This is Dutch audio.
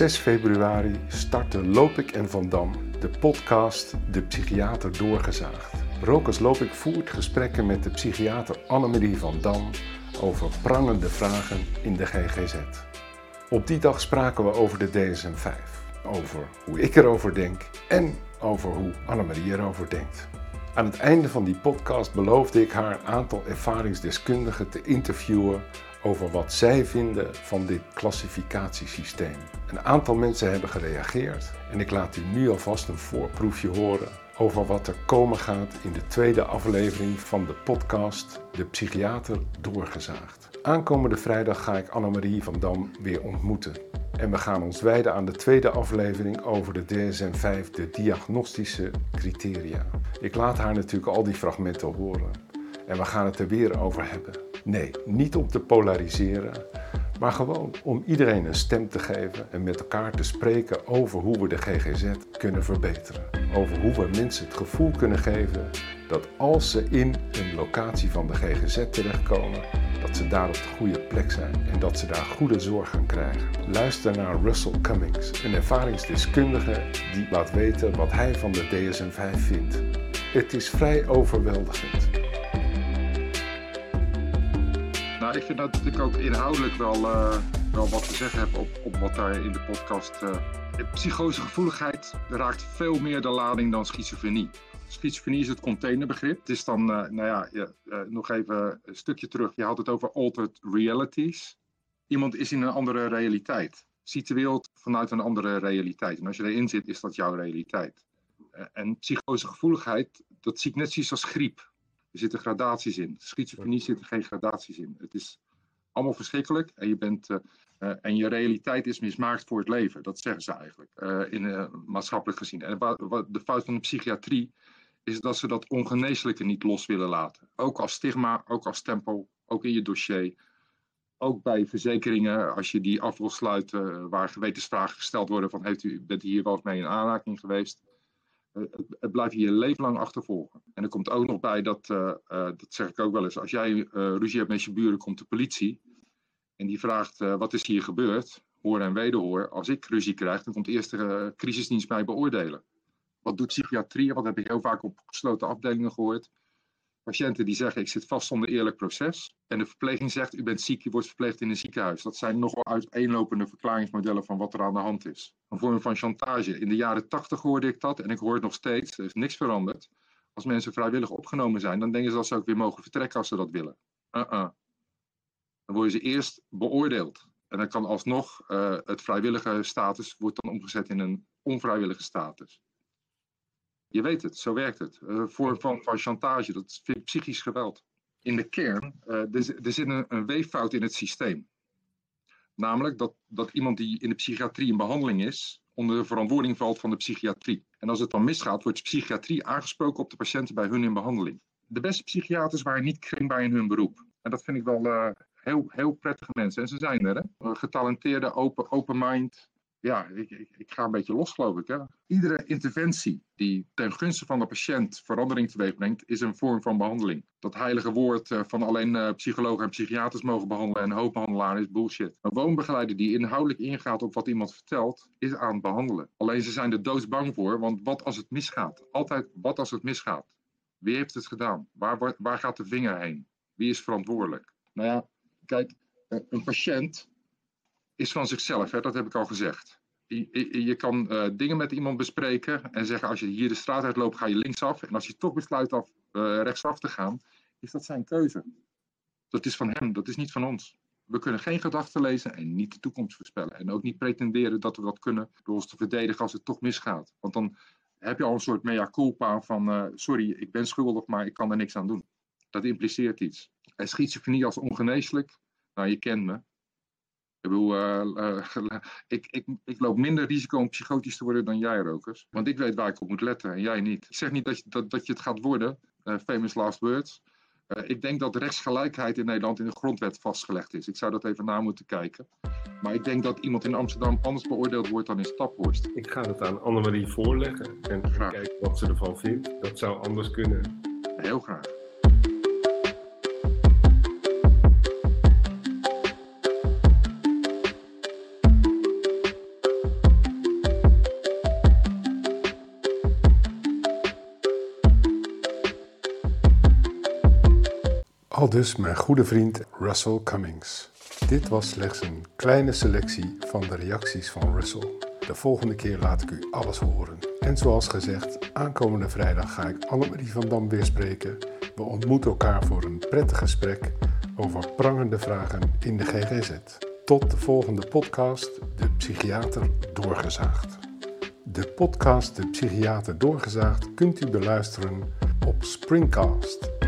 6 februari starten Lopik en Van Dam de podcast De Psychiater Doorgezaagd. Rokas Lopik voert gesprekken met de psychiater Annemarie van Dam over prangende vragen in de GGZ. Op die dag spraken we over de DSM-5, over hoe ik erover denk en over hoe Annemarie erover denkt. Aan het einde van die podcast beloofde ik haar een aantal ervaringsdeskundigen te interviewen over wat zij vinden van dit klassificatiesysteem. Een aantal mensen hebben gereageerd en ik laat u nu alvast een voorproefje horen over wat er komen gaat in de tweede aflevering van de podcast De Psychiater Doorgezaagd. Aankomende vrijdag ga ik Annemarie van Dam weer ontmoeten. En we gaan ons wijden aan de tweede aflevering over de DSM-5, de diagnostische criteria. Ik laat haar natuurlijk al die fragmenten horen. En we gaan het er weer over hebben. Nee, niet om te polariseren, maar gewoon om iedereen een stem te geven en met elkaar te spreken over hoe we de GGZ kunnen verbeteren. Over hoe we mensen het gevoel kunnen geven dat als ze in een locatie van de GGZ terechtkomen, dat ze daar op de goede plek zijn en dat ze daar goede zorg gaan krijgen. Luister naar Russell Cummings, een ervaringsdeskundige die laat weten wat hij van de DSM-5 vindt. Het is vrij overweldigend. Nou, ik vind dat ik ook inhoudelijk wel, uh, wel wat te zeggen heb op, op wat daar in de podcast. Uh, psychose gevoeligheid raakt veel meer de lading dan schizofrenie. Schizofrenie is het containerbegrip. Het is dan, uh, nou ja, nog even een stukje terug. Je had het over altered realities. Iemand is in een andere realiteit. Ziet de wereld vanuit een andere realiteit. En als je erin zit, is dat jouw realiteit. En psychosegevoeligheid, dat zie ik net zoiets als griep. Er zitten gradaties in. Schizofrenie zitten geen gradaties in. Het is allemaal verschrikkelijk en je, bent, en je realiteit is mismaakt voor het leven. Dat zeggen ze eigenlijk, in, maatschappelijk gezien. En de fout van de psychiatrie is dat ze dat ongeneeslijke niet los willen laten. Ook als stigma, ook als stempel, ook in je dossier. Ook bij verzekeringen, als je die af wil sluiten, waar gewetensvragen gesteld worden van heeft u, bent u hier wel eens mee in aanraking geweest? Uh, het, blijft je je leven lang achtervolgen. En er komt ook nog bij dat, uh, uh, dat zeg ik ook wel eens, als jij ruzie hebt met je buren, komt de politie. En die vraagt, wat is hier gebeurd? Hoor en wederhoor. Als ik ruzie krijg, dan komt eerst de crisisdienst mij beoordelen. Wat doet psychiatrie? Wat heb ik heel vaak op gesloten afdelingen gehoord? Patiënten die zeggen, ik zit vast zonder eerlijk proces. En de verpleging zegt, u bent ziek, u wordt verpleegd in een ziekenhuis. Dat zijn nogal uiteenlopende verklaringsmodellen van wat er aan de hand is. Een vorm van chantage. In de jaren tachtig hoorde ik dat en ik hoor het nog steeds. Er is niks veranderd. Als mensen vrijwillig opgenomen zijn, dan denken ze dat ze ook weer mogen vertrekken als ze dat willen. Uh-uh. Dan worden ze eerst beoordeeld. En dan kan alsnog uh, het vrijwillige status wordt dan omgezet in een onvrijwillige status. Je weet het, zo werkt het. Een vorm van, van chantage, dat vind ik psychisch geweld. In de kern, uh, er, zit een, een weeffout in het systeem. Namelijk dat, dat iemand die in de psychiatrie in behandeling is, onder de verantwoording valt van de psychiatrie. En als het dan misgaat, wordt psychiatrie aangesproken op de patiënten bij hun in behandeling. De beste psychiaters waren niet kringbaar in hun beroep. En dat vind ik wel uh, heel, heel prettige mensen. En ze zijn er, hè? Getalenteerde, open, open mind, ja, ik, ik, ik, ga een beetje los, geloof ik. Hè? Iedere interventie die ten gunste van de patiënt verandering teweeg brengt, is een vorm van behandeling. Dat heilige woord uh, van alleen uh, psychologen en psychiaters mogen behandelen en hoofdbehandelaar is bullshit. Een woonbegeleider die inhoudelijk ingaat op wat iemand vertelt, is aan het behandelen. Alleen ze zijn er doodsbang voor, want wat als het misgaat? Altijd wat als het misgaat? Wie heeft het gedaan? Waar, waar, waar gaat de vinger heen? Wie is verantwoordelijk? Nou ja, kijk, een patiënt is van zichzelf, hè? dat heb ik al gezegd. Je, je kan uh, dingen met iemand bespreken en zeggen als je hier de straat uitloopt ga je linksaf. En als je toch besluit af, uh, rechtsaf te gaan, is dat zijn keuze. Dat is van hem, dat is niet van ons. We kunnen geen gedachten lezen en niet de toekomst voorspellen. En ook niet pretenderen dat we dat kunnen door ons te verdedigen als het toch misgaat. Want dan heb je al een soort mea culpa van uh, sorry, ik ben schuldig, maar ik kan er niks aan doen. Dat impliceert iets. En schizofrenie als ongeneeslijk, nou je kent me, ik, bedoel, uh, uh, ik, ik, ik, loop minder risico om psychotisch te worden dan jij, Rokers. Want ik weet waar ik op moet letten en jij niet. Ik zeg niet dat je, dat, dat je het gaat worden, uh, famous last words. ik denk dat rechtsgelijkheid in Nederland in de grondwet vastgelegd is. Ik zou dat even na moeten kijken. Maar ik denk dat iemand in Amsterdam anders beoordeeld wordt dan in Staphorst. Ik ga het aan Annemarie voorleggen en graag. kijken wat ze ervan vindt. Dat zou anders kunnen. Heel graag. Al dus mijn goede vriend Russell Cummings. Dit was slechts een kleine selectie van de reacties van Russell. De volgende keer laat ik u alles horen. En zoals gezegd, aankomende vrijdag ga ik Annemarie van Dam weer spreken. We ontmoeten elkaar voor een prettig gesprek over prangende vragen in de GGZ. Tot de volgende podcast, De Psychiater Doorgezaagd. De podcast De Psychiater Doorgezaagd kunt u beluisteren op Springcast